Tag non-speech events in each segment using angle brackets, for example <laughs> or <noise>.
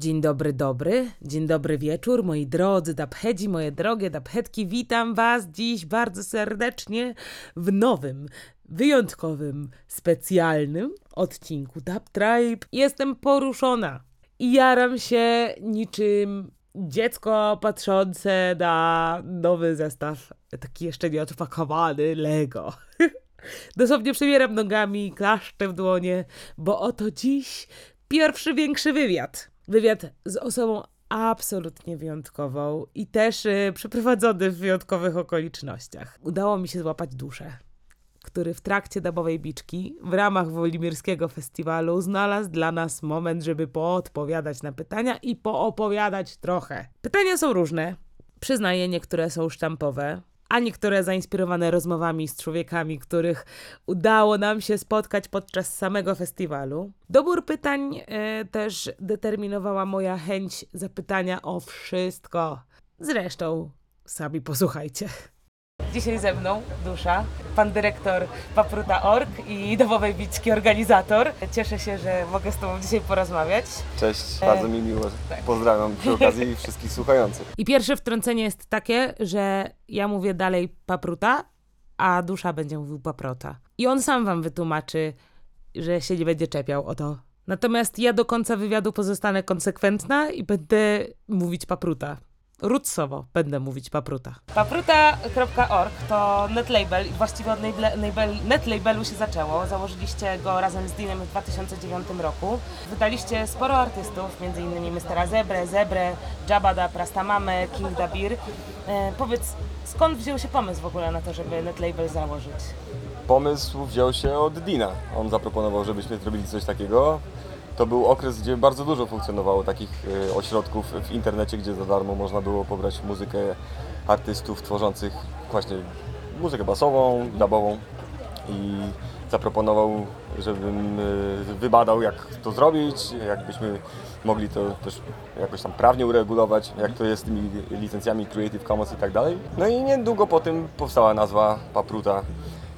Dzień dobry, dobry. Dzień dobry wieczór, moi drodzy dapchedzi, moje drogie daphetki. Witam Was dziś bardzo serdecznie w nowym, wyjątkowym, specjalnym odcinku Dap Tribe. Jestem poruszona i jaram się niczym dziecko patrzące na nowy zestaw, taki jeszcze nieodpakowany Lego. <laughs> Dosłownie przebieram nogami, klaszczę w dłonie, bo oto dziś pierwszy większy wywiad. Wywiad z osobą absolutnie wyjątkową i też y, przeprowadzony w wyjątkowych okolicznościach. Udało mi się złapać duszę, który w trakcie dabowej biczki w ramach Wolimirskiego Festiwalu znalazł dla nas moment, żeby poodpowiadać na pytania i poopowiadać trochę. Pytania są różne. Przyznaję, niektóre są sztampowe, a niektóre zainspirowane rozmowami z człowiekami, których udało nam się spotkać podczas samego festiwalu. Dobór pytań e, też determinowała moja chęć zapytania o wszystko. Zresztą sami posłuchajcie. Dzisiaj ze mną Dusza, pan dyrektor Papruta.org i Domowej Biczki organizator. Cieszę się, że mogę z Tobą dzisiaj porozmawiać. Cześć, E, bardzo mi miło. tak. Pozdrawiam przy <laughs> okazji wszystkich słuchających. I pierwsze wtrącenie jest takie, że ja mówię dalej papruta, a dusza będzie mówił paprota. I on sam wam wytłumaczy, że się nie będzie czepiał o to. Natomiast ja do końca wywiadu pozostanę konsekwentna i będę mówić papruta. Rutsowo będę mówić papruta. Papruta.org to netlabel i właściwie od netlabelu się zaczęło. Założyliście go razem z Dinem w 2009 roku. Wydaliście sporo artystów, m.in. Mr. Zebre, Zebre, Jabada, Prastamame, King Dabir. E, powiedz, skąd wziął się pomysł w ogóle na to, żeby netlabel założyć? Pomysł wziął się od Dina. On zaproponował, żebyśmy zrobili coś takiego. To był okres, gdzie bardzo dużo funkcjonowało takich e, ośrodków w internecie, gdzie za darmo można było pobrać muzykę artystów tworzących właśnie muzykę basową, dubową i zaproponował, żebym e, wybadał jak to zrobić, jakbyśmy mogli to też jakoś tam prawnie uregulować, jak to jest z tymi licencjami Creative Commons i tak dalej. No i niedługo po tym powstała nazwa Papruta,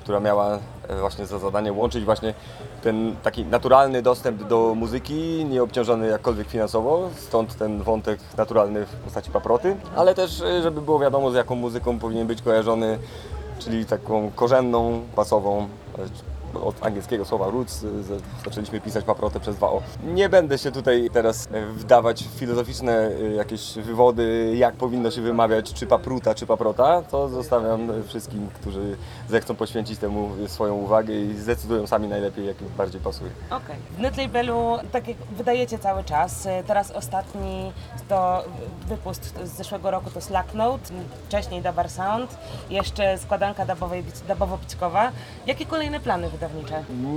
która miała właśnie za zadanie łączyć właśnie ten taki naturalny dostęp do muzyki, nieobciążony jakkolwiek finansowo, stąd ten wątek naturalny w postaci paproty, ale też e, żeby było wiadomo z jaką muzyką powinien być kojarzony, czyli taką korzenną, basową, e, od angielskiego słowa roots z- zaczęliśmy pisać paprotę przez 2o. Nie będę się tutaj teraz e, wdawać w filozoficzne e, jakieś wywody, jak powinno się wymawiać, czy papruta, czy paprota. To zostawiam wszystkim, którzy zechcą poświęcić temu swoją uwagę i zdecydują sami najlepiej, jak im bardziej pasuje. Okej. W netlabelu, tak jak wydajecie cały czas, y, teraz ostatni to wypust z zeszłego roku to Slacknote, wcześniej Dabar Sound, jeszcze składanka dubowej, dubowo-pićkowa. Jakie kolejne plany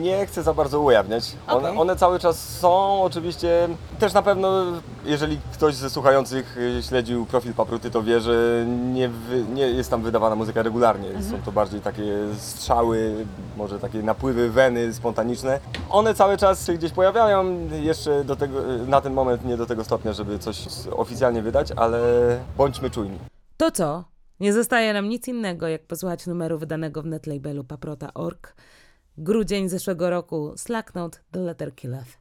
Nie chcę za bardzo ujawniać. One, Okej. one cały czas są, oczywiście. Też na pewno, jeżeli ktoś ze słuchających y, śledził profil Papruty, to wie, że nie, wy, nie jest tam wydawana muzyka regularnie. Są to bardziej takie strzały, może takie napływy weny spontaniczne. One cały czas się gdzieś pojawiają. Jeszcze do tego, na ten moment nie do tego stopnia, żeby coś oficjalnie wydać, ale bądźmy czujni. To co? Nie zostaje nam nic innego, jak posłuchać numeru wydanego w netlabelu paprota.org. Grudzień zeszłego roku, Slacknote, The Letter Killeth.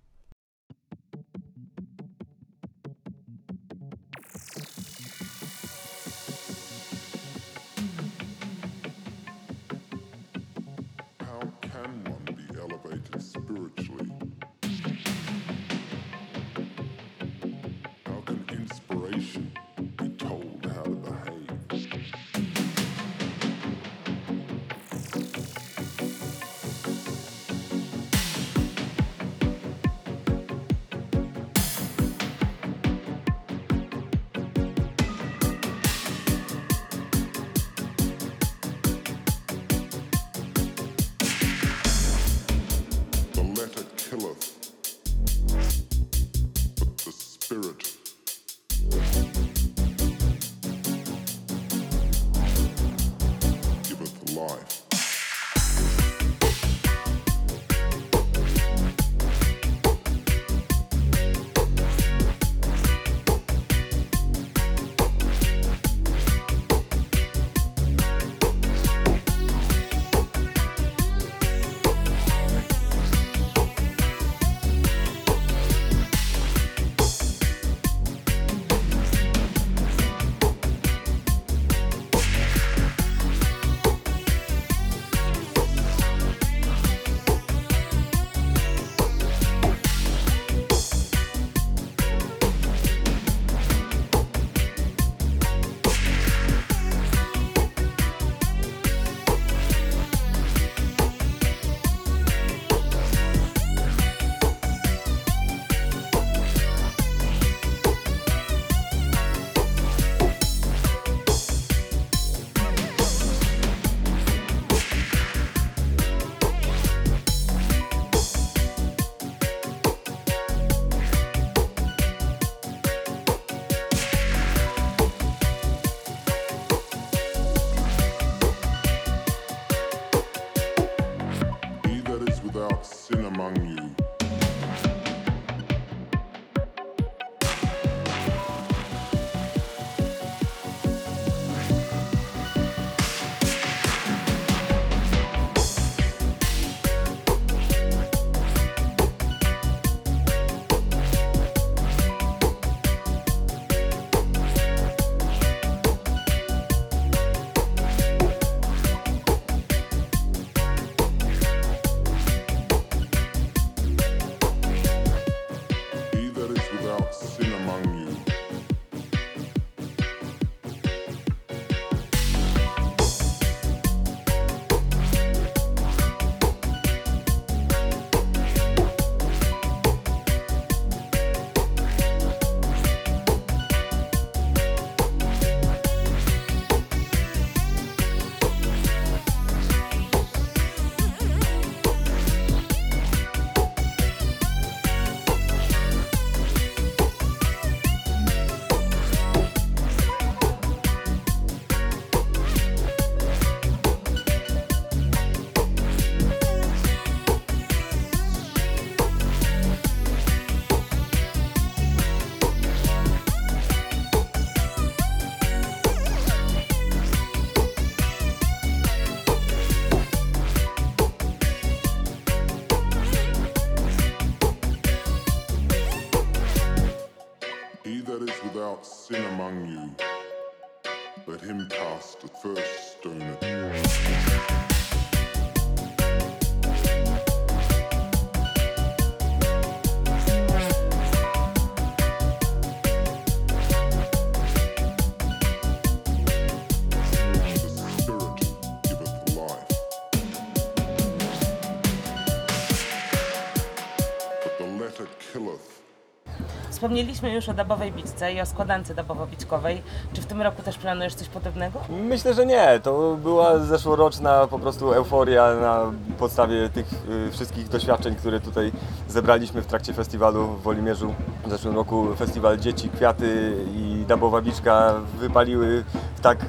Wspomnieliśmy już o dabowej biczce i o składance dabowo-biczkowej. Czy w tym roku też planujesz coś podobnego? Myślę, że nie. To była zeszłoroczna po prostu euforia na podstawie tych y, wszystkich doświadczeń, które tutaj zebraliśmy w trakcie festiwalu w Wolimierzu. W zeszłym roku festiwal Dzieci, Kwiaty i Dabowa Biczka wypaliły w tak y,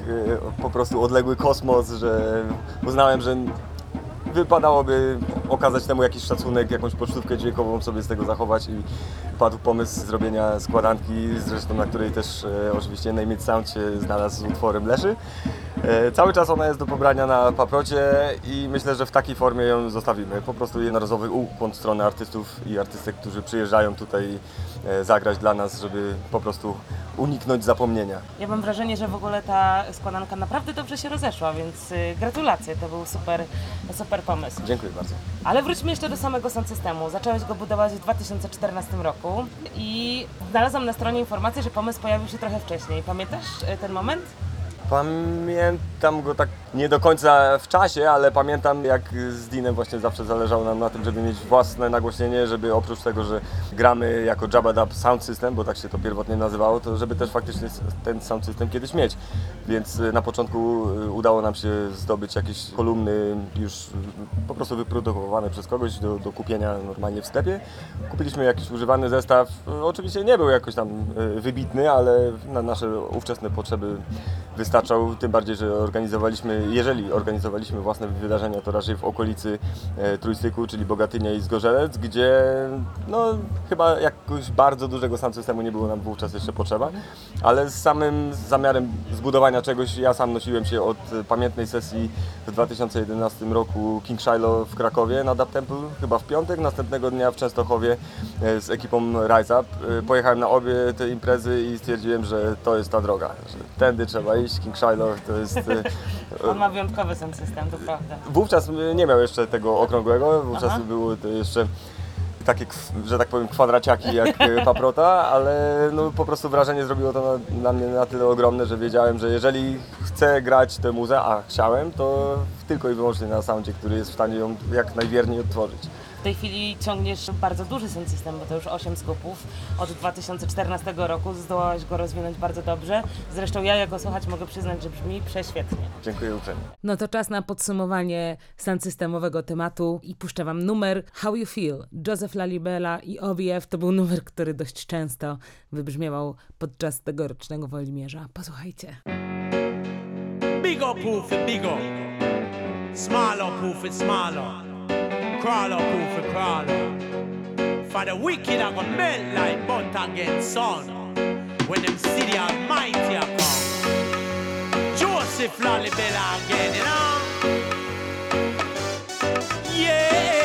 po prostu odległy kosmos, że uznałem, że wypadałoby okazać temu jakiś szacunek, jakąś pocztówkę dźwiękową sobie z tego zachować i padł pomysł zrobienia składanki, zresztą na której też e, oczywiście Name It Sound się znalazł z utworem Leszy. E, cały czas ona jest do pobrania na paprocie i myślę, że w takiej formie ją zostawimy. Po prostu jednorazowy ukłon w stronę artystów i artystek, którzy przyjeżdżają tutaj e, zagrać dla nas, żeby po prostu uniknąć zapomnienia. Ja mam wrażenie, że w ogóle ta składanka naprawdę dobrze się rozeszła, więc y, gratulacje, to był super, super pomysł. Dziękuję bardzo. Ale wróćmy jeszcze do samego sound systemu. Zacząłeś go budować w 2014 roku i znalazłam na stronie informację, że pomysł pojawił się trochę wcześniej. Pamiętasz y, ten moment? Pamiętam go tak nie do końca w czasie, ale pamiętam jak z Dinem właśnie zawsze zależało nam na tym, żeby mieć własne nagłośnienie, żeby oprócz tego, że gramy jako Jabba Dub Sound System, bo tak się to pierwotnie nazywało, to żeby też faktycznie ten sound system kiedyś mieć. Więc y, na początku y, udało nam się zdobyć jakieś kolumny już po prostu wyprodukowane przez kogoś do, do kupienia normalnie w sklepie. Kupiliśmy jakiś używany zestaw. Y, Oczywiście nie był jakoś tam wybitny, ale na nasze ówczesne potrzeby wystarczał, tym bardziej, że organizowaliśmy, jeżeli organizowaliśmy własne wydarzenia, to raczej w okolicy e, Trójstyku, czyli Bogatynia i Zgorzelec, gdzie no chyba jakoś bardzo dużego sound systemu nie było nam wówczas jeszcze potrzeba, ale z samym zamiarem zbudowania czegoś ja sam nosiłem się od pamiętnej sesji w 2011 roku King Shiloh w Krakowie na Dub Temple, chyba w piątek, następnego dnia w Częstochowie e, z ekipą Rise Up. E, Pojechałem na obie te imprezy i stwierdziłem, że to jest ta droga, że tędy trzeba iść, King Shiloh to jest... On ma wyjątkowy sound system, to prawda. Wówczas y, nie miał jeszcze tego okrągłego, wówczas Aha. były to jeszcze takie, że tak powiem, kwadraciaki jak y, paprota, ale no, po prostu wrażenie zrobiło to na, na mnie na tyle ogromne, że wiedziałem, że jeżeli chcę grać tę muzę, a chciałem, to tylko i wyłącznie na soundzie, który jest w stanie ją jak najwierniej odtworzyć. W tej chwili ciągniesz bardzo duży sound system, bo to już 8 skupów. Od 2014 roku zdołałeś go rozwinąć bardzo dobrze. Zresztą ja, jak go słuchać, mogę przyznać, że brzmi prześwietnie. Dziękuję uprzejmie. No to czas na podsumowanie sound systemowego tematu i puszczę wam numer How You Feel. Joseph Lalibela i OBF to był numer, który dość często wybrzmiewał podczas tegorocznego Wolimierza. Posłuchajcie. Big up proof it big up. Small up smaller. Crawl up proof it crawler. For the wicked I gonna melt like butter against sun. When them see the almighty a come. Joseph Lalibela again, you know. Yeah.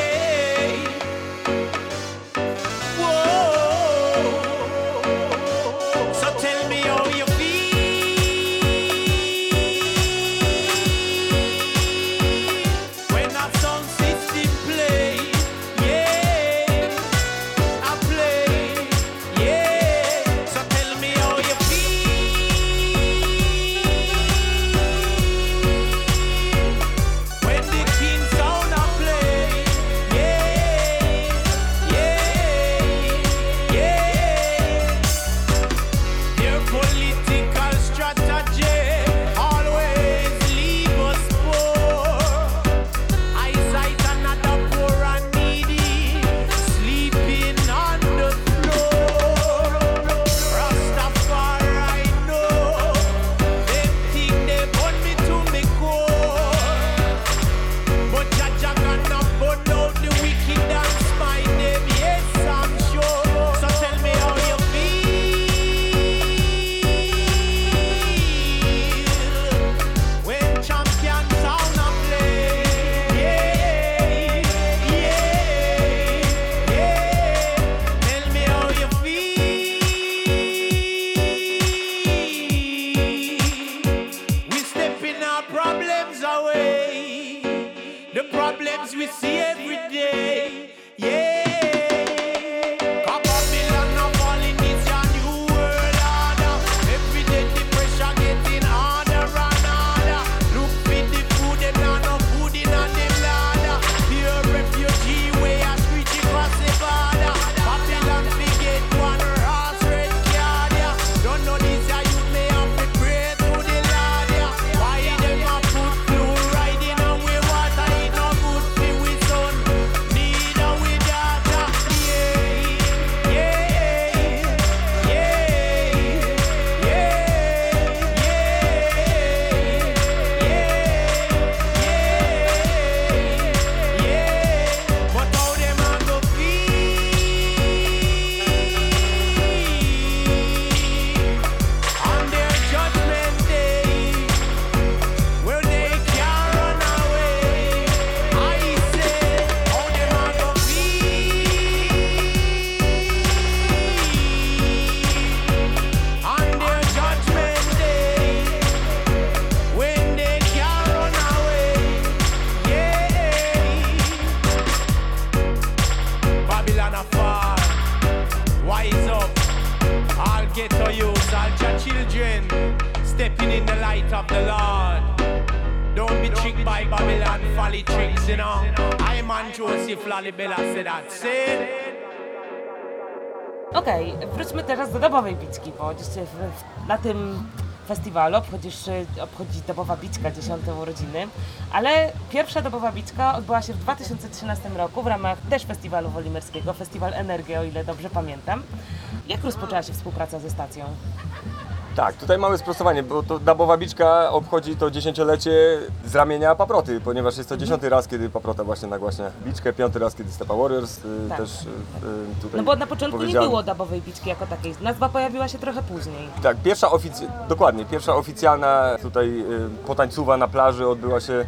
Wróćmy teraz do dobowej bicki, bo na tym festiwalu obchodzisz, obchodzi dobowa bicka 10 urodziny, ale pierwsza dobowa bicka odbyła się w 2013 roku w ramach też festiwalu wolimerskiego, Festiwal Energia, o ile dobrze pamiętam. Jak rozpoczęła się współpraca ze stacją? Tak, tutaj mamy sprostowanie, bo to Dabowa Biczka obchodzi to dziesięciolecie z ramienia Paproty, ponieważ jest to dziesiąty raz, kiedy Paprota właśnie nagłaśnia Biczkę, piąty raz, kiedy Stepa Warriors y, Tak. też y, y, tutaj No bo na początku nie powiedziałem- było dobowej bicki jako takiej, nazwa pojawiła się trochę później. Tak, pierwsza ofic- dokładnie, pierwsza oficjalna tutaj y, potańcowa na plaży odbyła się,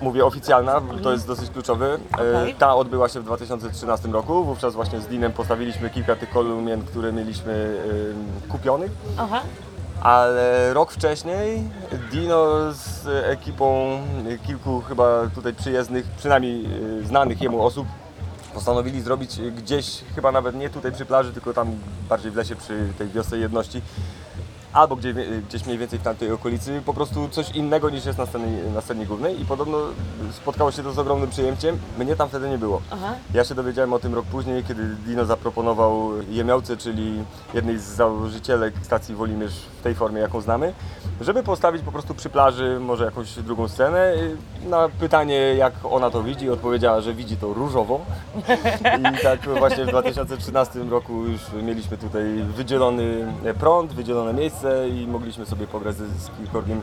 mówię oficjalna, bo to jest dosyć kluczowy. Y, Okej. Ta odbyła się w 2013 roku, wówczas właśnie z Dinem postawiliśmy kilka tych kolumien, które mieliśmy y, kupionych. Aha, Ale rok wcześniej Dino z ekipą kilku chyba tutaj przyjezdnych, przynajmniej y, znanych jemu osób, postanowili zrobić gdzieś, chyba nawet nie tutaj przy plaży, tylko tam bardziej w lesie przy tej wiosce jedności, albo gdzie, gdzieś mniej więcej w tamtej okolicy, po prostu coś innego niż jest na scenie, na scenie głównej i podobno spotkało się to z ogromnym przyjęciem. Mnie tam wtedy nie było. aha. Ja się dowiedziałem o tym rok później, kiedy Dino zaproponował Jemiałce, czyli jednej z założycielek stacji Wolimierz w tej formie, jaką znamy, żeby postawić po prostu przy plaży może jakąś drugą scenę. Na pytanie, jak ona to widzi, odpowiedziała, że widzi to różowo. <laughs> I tak właśnie w 2013 roku już mieliśmy tutaj wydzielony prąd, wydzielone miejsce i mogliśmy sobie pograć z, kilkorgiem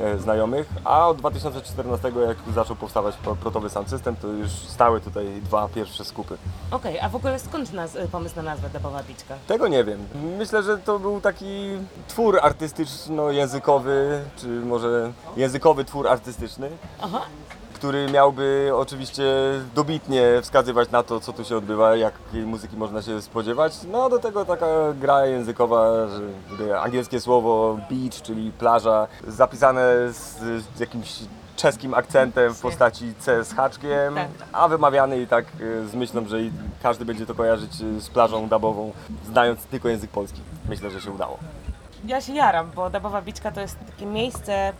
e, znajomych. A od 2014, jak zaczął powstawać pro- protowy sound system, to już stały tutaj dwa pierwsze skupy. Okej, a w ogóle skąd naz- pomysł na nazwę dobowa bicka? Tego nie wiem. Myślę, że to był taki twór artystyczno-językowy, czy może językowy twór artystyczny, Aha, który miałby oczywiście dobitnie wskazywać na to, co tu się odbywa, jakiej muzyki można się spodziewać. No do tego taka gra językowa, że angielskie słowo beach, czyli plaża, zapisane z, z jakimś czeskim akcentem w postaci C z haczkiem, Tak. a wymawiany i tak y, z myślą, że każdy będzie to kojarzyć y, z plażą dabową, znając tylko język polski. Myślę, że się udało. Ja się jaram, bo dobowa bicka to jest takie miejsce,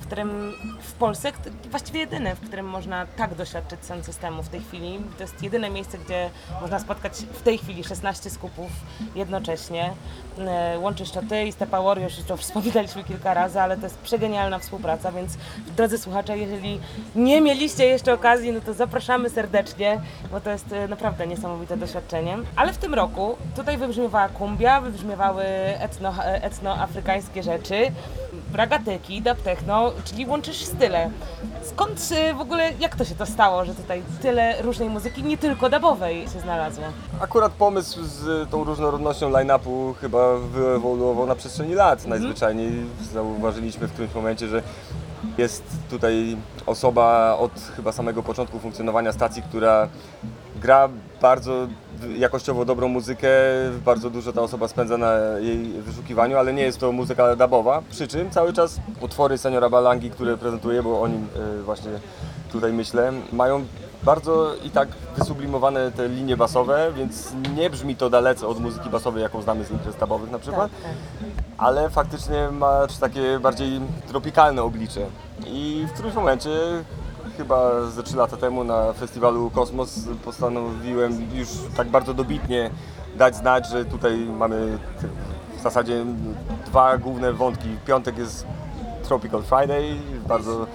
w którym w Polsce, właściwie jedyne, w którym można tak doświadczyć sound systemu w tej chwili. To jest jedyne miejsce, gdzie można spotkać w tej chwili 16 skupów jednocześnie. E, Łączysz to ty i Stepa Warriors, już to <laughs> wspominaliśmy kilka razy, ale to jest przegenialna współpraca, więc drodzy słuchacze, jeżeli nie mieliście jeszcze okazji, no to zapraszamy serdecznie, bo to jest e, naprawdę niesamowite doświadczenie. Ale w tym roku tutaj wybrzmiewała kumbia, wybrzmiewały etno, e, etnoafrykańskie rzeczy, ragatyki, dub techno, czyli łączysz style. Skąd e, w ogóle, jak to się to stało, że tutaj tyle różnej muzyki, nie tylko dubowej się znalazło? Akurat pomysł z tą różnorodnością line-upu chyba wyewoluował na przestrzeni lat. Najzwyczajniej zauważyliśmy w którymś momencie, że jest tutaj osoba od chyba samego początku funkcjonowania stacji, która gra bardzo jakościowo dobrą muzykę, bardzo dużo ta osoba spędza na jej wyszukiwaniu, ale nie jest to muzyka dubowa, przy czym cały czas utwory seniora Balangi, które prezentuje, bo o nim e, właśnie tutaj myślę, mają bardzo i tak wysublimowane te linie basowe, więc nie brzmi to dalece od muzyki basowej, jaką znamy z imprez dubowych na przykład, tak. ale faktycznie ma takie bardziej tropikalne oblicze. I w którymś momencie, chyba ze 3 lata temu na festiwalu Kosmos postanowiłem już tak bardzo dobitnie dać znać, że tutaj mamy w zasadzie dwa główne wątki. Piątek jest Tropical Friday, bardzo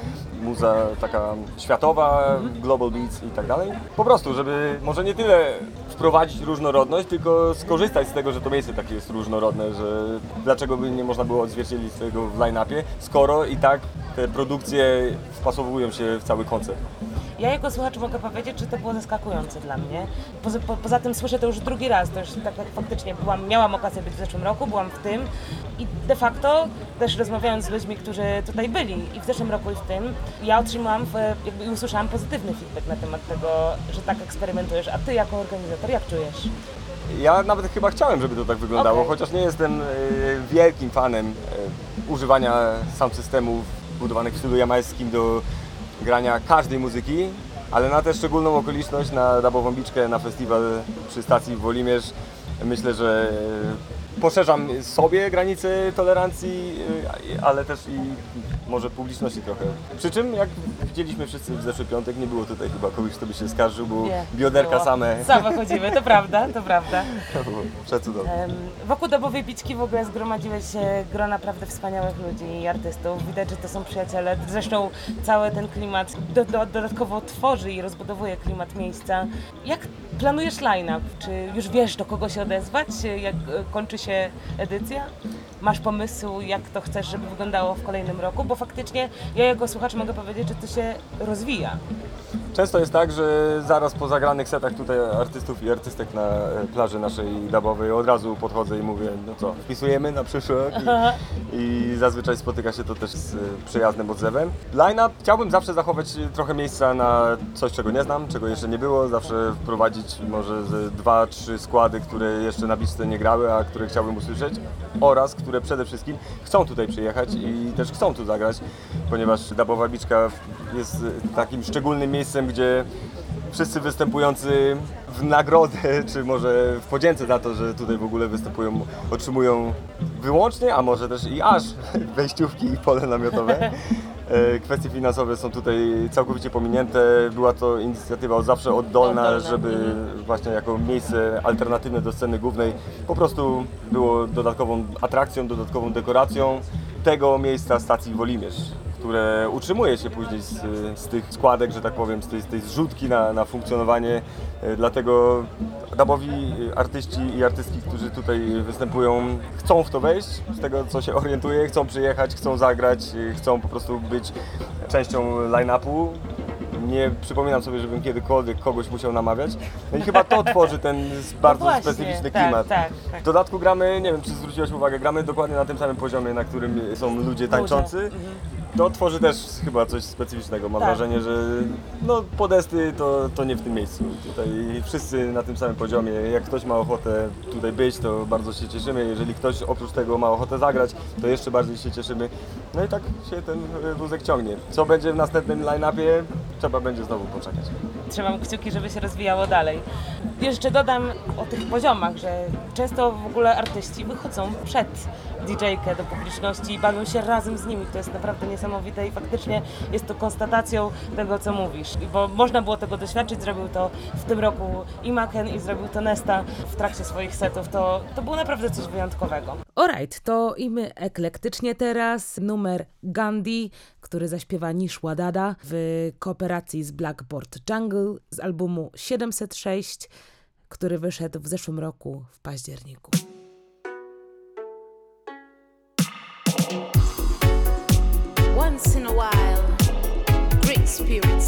muza taka światowa, global beats i tak dalej. Po prostu, żeby może nie tyle wprowadzić różnorodność, tylko skorzystać z tego, że to miejsce takie jest różnorodne, że dlaczego by nie można było odzwierciedlić tego w line-upie, skoro i tak te produkcje wpasowują się w cały koncept. Ja jako słuchacz mogę powiedzieć, że to było zaskakujące dla mnie. Poza, po, poza tym słyszę to już drugi raz, to już tak jak faktycznie byłam, miałam okazję być w zeszłym roku, byłam w tym i de facto też rozmawiając z ludźmi, którzy tutaj byli i w zeszłym roku i w tym, ja otrzymałam jakby i usłyszałam pozytywny feedback na temat tego, że tak eksperymentujesz, a ty jako organizator jak czujesz? Ja nawet chyba chciałem, żeby to tak wyglądało, Okej. chociaż nie jestem e, wielkim fanem e, używania sound systemów budowanych w stylu jamańskim do grania każdej muzyki, ale na tę szczególną okoliczność, na Dabową Biczkę, na festiwal przy stacji Wolimierz, myślę, że poszerzam sobie granice tolerancji, y, ale też i może publiczności trochę. Przy czym, jak widzieliśmy wszyscy w zeszły piątek, nie było tutaj chyba kogoś, kto by się skarżył, bo Nie, bioderka było. same. Same chodzimy, to prawda, to prawda. Przecudowne. Wokół Dobowej Biczki w ogóle zgromadziły się gro naprawdę wspaniałych ludzi i artystów. Widać, że to są przyjaciele. Zresztą cały ten klimat do, do, dodatkowo tworzy i rozbudowuje klimat miejsca. Jak planujesz line-up? Czy już wiesz, do kogo się odezwać, jak kończy się edycja? Masz pomysł, jak to chcesz, żeby wyglądało w kolejnym roku? Bo faktycznie ja jako słuchacz mogę powiedzieć, że to się rozwija. Często jest tak, że zaraz po zagranych setach tutaj artystów i artystek na plaży naszej dubowej od razu podchodzę i mówię, no co, wpisujemy na przyszły rok i, i zazwyczaj spotyka się to też z przyjaznym odzewem. Line-up chciałbym zawsze zachować trochę miejsca na coś, czego nie znam, czego jeszcze nie było, zawsze wprowadzić może ze dwa, trzy składy, które jeszcze na biczce nie grały, a które chciałbym usłyszeć oraz które przede wszystkim chcą tutaj przyjechać i też chcą tu zagrać, ponieważ Dabowa Biczka jest takim szczególnym miejscem, gdzie wszyscy występujący w nagrodę, <laughs> czy może w podzięce za to, że tutaj w ogóle występują, otrzymują wyłącznie, a może też i aż <laughs> wejściówki i pole namiotowe. E, Kwestie finansowe są tutaj całkowicie pominięte. Była to inicjatywa od zawsze oddolna, Oddolna, żeby właśnie jako miejsce alternatywne do sceny głównej po prostu było dodatkową atrakcją, dodatkową dekoracją tego miejsca stacji Wolimierz które utrzymuje się później z, z tych składek, że tak powiem, z tej, z tej zrzutki na, na funkcjonowanie. E, Dlatego dabowi artyści i artystki, którzy tutaj występują, chcą w to wejść, z tego co się orientuję, chcą przyjechać, chcą zagrać, e, chcą po prostu być częścią line-upu. Nie przypominam sobie, żebym kiedykolwiek kogoś musiał namawiać. No i chyba to <laughs> tworzy ten bardzo No właśnie, specyficzny tak, klimat. tak, tak. W dodatku gramy, nie wiem czy zwróciłaś uwagę, gramy dokładnie na tym samym poziomie, na którym są ludzie tańczący. Mhm. To tworzy też chyba coś specyficznego. Mam Tak. wrażenie, że no, podesty to, to nie w tym miejscu. Tutaj wszyscy na tym samym poziomie. Jak ktoś ma ochotę tutaj być, to bardzo się cieszymy. Jeżeli ktoś oprócz tego ma ochotę zagrać, to jeszcze bardziej się cieszymy. No i tak się ten e, wózek ciągnie. Co będzie w następnym line-upie, trzeba będzie znowu poczekać. Trzymam kciuki, żeby się rozwijało dalej. Jeszcze dodam o tych poziomach, że często w ogóle artyści wychodzą przed DJ-kę do publiczności i bawią się razem z nimi. To jest naprawdę niesamowite i faktycznie jest to konstatacją tego, co mówisz. Bo można było tego doświadczyć, zrobił to w tym roku i Maken i zrobił to Nesta w trakcie swoich setów. To, to było naprawdę coś wyjątkowego. Alright, to i my eklektycznie teraz. Numer Gandhi, który zaśpiewa Nishwa Dada w kooperacji z Blackboard Jungle z albumu 706, który wyszedł w zeszłym roku w październiku. Once in a while, great spirits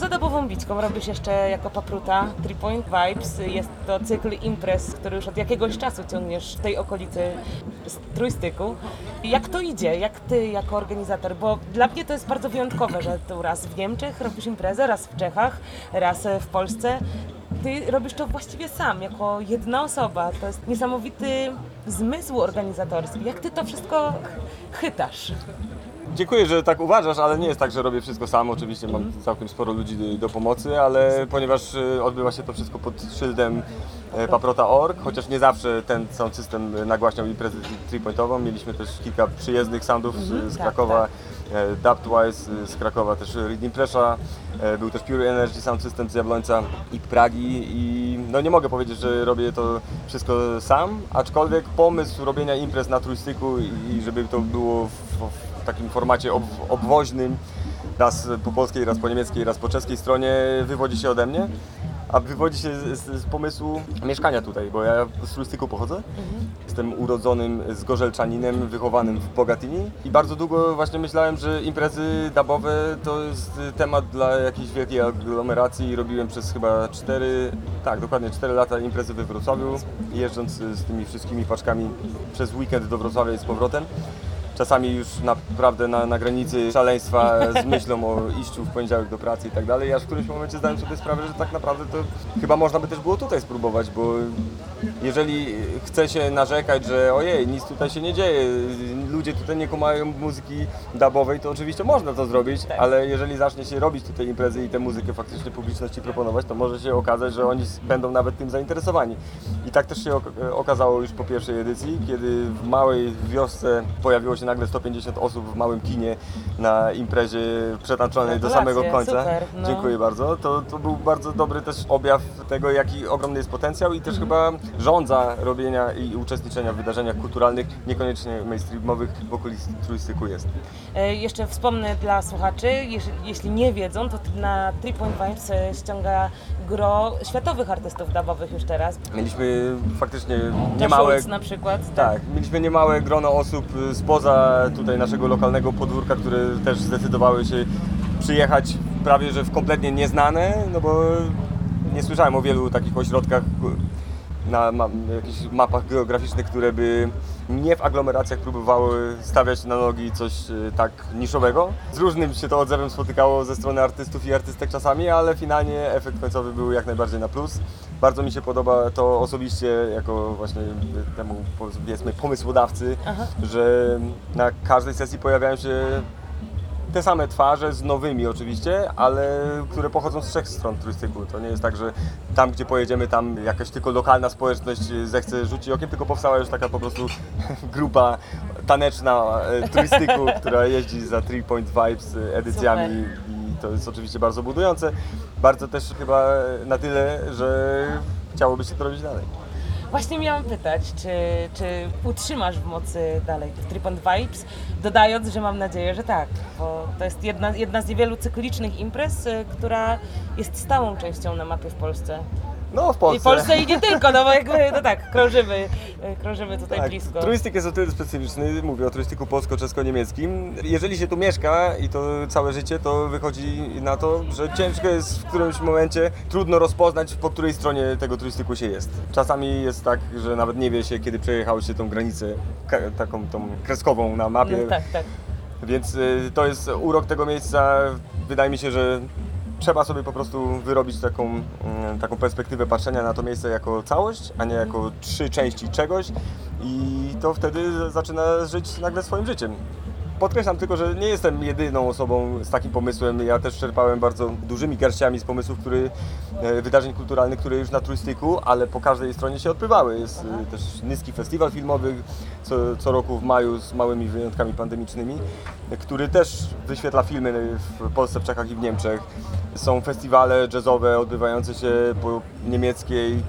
muzyką robisz jeszcze jako papruta Three Point Vibes. Jest to cykl imprez, który już od jakiegoś czasu ciągniesz w tej okolicy trójstyku. Jak to idzie? Jak ty jako organizator? Bo dla mnie to jest bardzo wyjątkowe, że tu raz w Niemczech robisz imprezę, raz w Czechach, raz w Polsce. Ty robisz to właściwie sam, jako jedna osoba. To jest niesamowity zmysł organizatorski. Jak ty to wszystko ch- chytasz? Dziękuję, że tak uważasz, ale nie jest tak, że robię wszystko sam. Oczywiście mam całkiem sporo ludzi do, pomocy, ale ponieważ y, odbywa się to wszystko pod szyldem e, paprota.org, chociaż nie zawsze ten sound system y, nagłaśniał imprezę three-pointową. Mieliśmy też kilka przyjezdnych soundów z, z tak, Krakowa, e, Dubtwise y, z Krakowa, też Rhythm Pressure, był też Pure Energy Sound System z Jabłońca i Pragi i no nie mogę powiedzieć, że robię to wszystko sam, aczkolwiek pomysł robienia imprez na trójstyku i żeby to było w, w takim formacie ob, obwoźnym, raz po polskiej, raz po niemieckiej, raz po czeskiej stronie wywodzi się ode mnie. A wywodzi się z, z, z pomysłu mieszkania tutaj, bo ja z turystyku pochodzę. Jestem urodzonym zgorzelczaninem, wychowanym w Bogatyni i bardzo długo właśnie myślałem, że imprezy dubowe to jest temat dla jakiejś wielkiej aglomeracji robiłem przez chyba 4, tak dokładnie 4 lata imprezy we Wrocławiu, jeżdżąc z tymi wszystkimi paczkami przez weekend do Wrocławia i z powrotem. Czasami już naprawdę na, na granicy szaleństwa z myślą o iściu w poniedziałek do pracy i tak dalej, aż w którymś momencie zdałem sobie sprawę, że tak naprawdę to chyba można by też było tutaj spróbować, bo jeżeli chce się narzekać, że ojej, nic tutaj się nie dzieje, ludzie tutaj nie kumają muzyki dubowej, to oczywiście można to zrobić, ale jeżeli zacznie się robić tutaj imprezy i tę muzykę faktycznie publiczności proponować, to może się okazać, że oni będą nawet tym zainteresowani. I tak też się ok- okazało już po pierwszej edycji, kiedy w małej wiosce pojawiło się nagle 150 osób w małym kinie na imprezie przetaczonej do samego końca. super, no. Dziękuję bardzo. To, to był bardzo dobry też objaw tego, jaki ogromny jest potencjał i też Mhm. chyba żądza robienia i uczestniczenia w wydarzeniach kulturalnych, niekoniecznie mainstreamowych w okolicy trójstyku jest. E, Jeszcze wspomnę dla słuchaczy, jeśli, nie wiedzą, to na Three Point Vibes ściąga gro światowych artystów dubowych już teraz. Mieliśmy faktycznie niemałe... Schultz na przykład. Tak, mieliśmy niemałe grono osób y, spoza tutaj naszego lokalnego podwórka, które też zdecydowały się przyjechać prawie że w kompletnie nieznane, no bo nie słyszałem o wielu takich ośrodkach na ma, jakichś mapach geograficznych, które by nie w aglomeracjach próbowały stawiać na nogi coś y, tak niszowego. Z różnym się to odzewem spotykało ze strony artystów i artystek czasami, ale finalnie efekt końcowy był jak najbardziej na plus. Bardzo mi się podoba to osobiście jako właśnie temu powiedzmy pomysłodawcy, Aha. że na każdej sesji pojawiają się te same twarze, z nowymi oczywiście, ale które pochodzą z trzech stron turystyku. To nie jest tak, że tam gdzie pojedziemy, tam jakaś tylko lokalna społeczność zechce rzucić okiem, tylko powstała już taka po prostu <laughs> grupa taneczna e, turystyku, <laughs> która jeździ za Three Point Vibes e, edycjami i to jest oczywiście bardzo budujące. Bardzo też chyba na tyle, że chciałoby się to robić dalej. Właśnie miałam pytać, czy, czy utrzymasz w mocy dalej tych Three Point Vibes, dodając, że mam nadzieję, że tak, bo to jest jedna, jedna z niewielu cyklicznych imprez, e, która jest stałą częścią na mapie w Polsce. No w I Polsce. w Polsce i nie tylko, no bo jakby, no tak, krążymy, krążymy tutaj Tak, blisko. turystyk jest o tyle specyficzny, mówię o turystyku polsko-czesko-niemieckim. Jeżeli się tu mieszka i to całe życie, to wychodzi na to, że ciężko jest w którymś momencie, trudno rozpoznać, po której stronie tego turystyku się jest. Czasami jest tak, że nawet nie wie się, kiedy przejechało się tą granicę taką tą kreskową na mapie. No, tak, tak. Więc y, to jest urok tego miejsca. Wydaje mi się, że trzeba sobie po prostu wyrobić taką, mm, taką perspektywę patrzenia na to miejsce jako całość, a nie jako trzy części czegoś i to wtedy zaczyna żyć nagle swoim życiem. Podkreślam tylko, że nie jestem jedyną osobą z takim pomysłem. Ja też czerpałem bardzo dużymi garściami z pomysłów który, e, wydarzeń kulturalnych, które już na turystyku, ale po każdej stronie się odbywały. Jest e, też Nyski Festiwal Filmowy co, co roku w maju z małymi wyjątkami pandemicznymi, który też wyświetla filmy w Polsce, w Czechach i w Niemczech. Są festiwale jazzowe odbywające się po niemieckiej,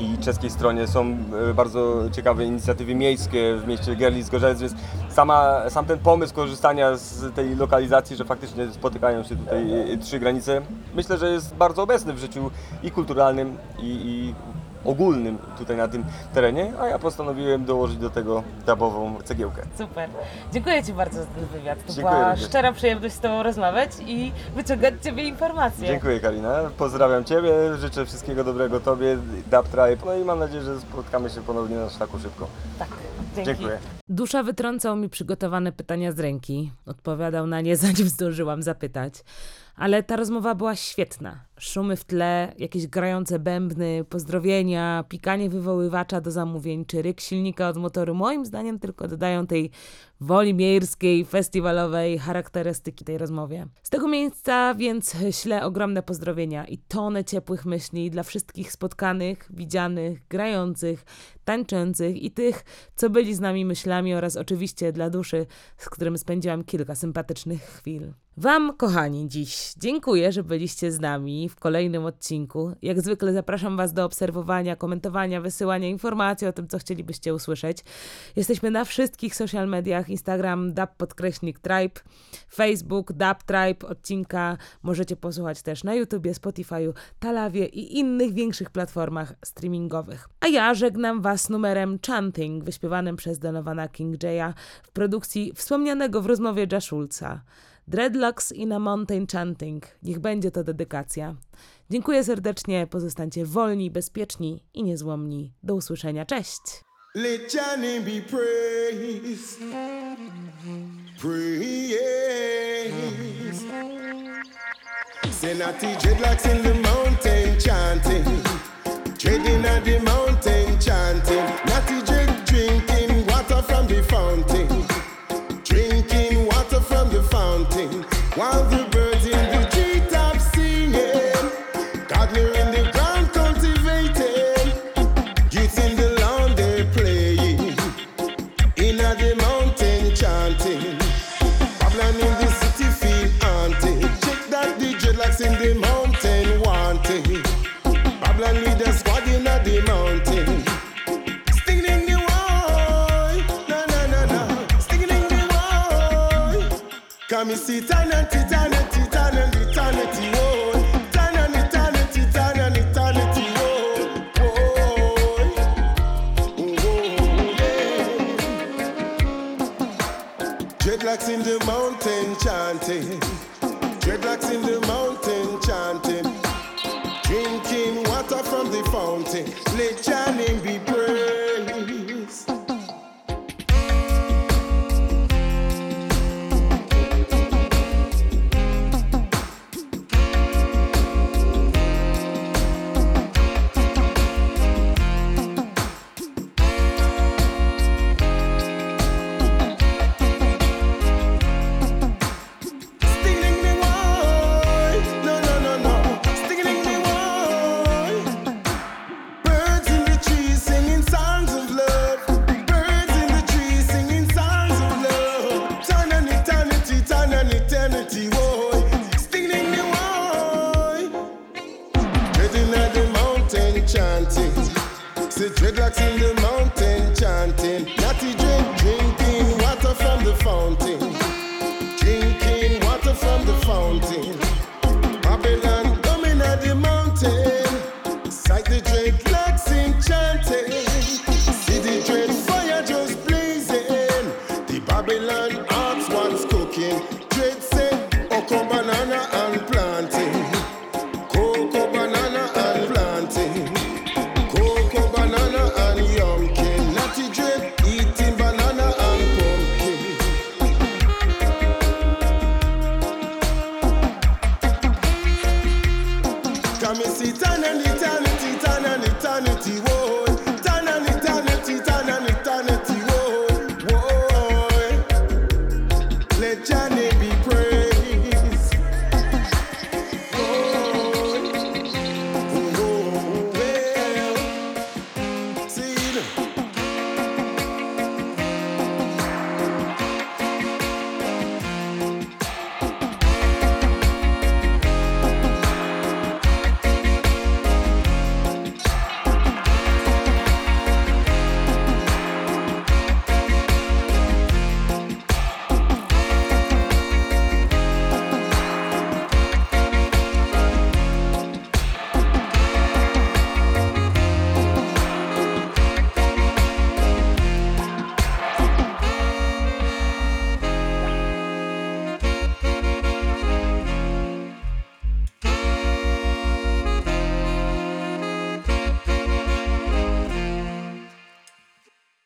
i czeskiej stronie są e, bardzo ciekawe inicjatywy miejskie w mieście Gerlitz-Gorzec, więc sama, sam ten pomysł korzystania z tej lokalizacji, że faktycznie spotykają się tutaj e, trzy granice, myślę, że jest bardzo obecny w życiu i kulturalnym, i, i ogólnym tutaj na tym terenie, a ja postanowiłem dołożyć do tego dubową cegiełkę. Super. Dziękuję Ci bardzo za ten wywiad. To Dziękuję była również. szczera przyjemność z Tobą rozmawiać i wyciągać z Ciebie informacje. Dziękuję Karina, pozdrawiam Ciebie, życzę wszystkiego dobrego Tobie, Dub Tribe, no i mam nadzieję, że spotkamy się ponownie na szlaku szybko. Tak, dzięki. Dziękuję. Dusza wytrącał mi przygotowane pytania z ręki. Odpowiadał na nie, zanim zdążyłam zapytać. Ale ta rozmowa była świetna. Szumy w tle, jakieś grające bębny, pozdrowienia, pikanie wywoływacza do zamówień, czy ryk silnika od motoru, moim zdaniem tylko dodają tej woli miejskiej, festiwalowej charakterystyki tej rozmowie. Z tego miejsca więc ślę ogromne pozdrowienia i tonę ciepłych myśli dla wszystkich spotkanych, widzianych, grających, tańczących i tych, co byli z nami myślami oraz oczywiście dla duszy, z którym spędziłam kilka sympatycznych chwil. Wam, kochani, dziś dziękuję, że byliście z nami w kolejnym odcinku. Jak zwykle zapraszam Was do obserwowania, komentowania, wysyłania informacji o tym, co chcielibyście usłyszeć. Jesteśmy na wszystkich social mediach: Instagram, dub podkreśnik tribe, Facebook, dub tribe. Odcinka możecie posłuchać też na YouTubie, Spotify'u, Talawie i innych większych platformach streamingowych. A ja żegnam Was numerem Chanting, wyśpiewanym przez Donowana King Jaya w produkcji wspomnianego w rozmowie Jaszulca. Dreadlocks in a Mountain Chanting. Niech będzie to dedykacja. Dziękuję serdecznie, pozostańcie wolni, bezpieczni i niezłomni. Do usłyszenia, cześć! Let your name be praised. Praise. Senati dreadlocks in the mountain chanting. Treading at the mountain chanting. Natty come and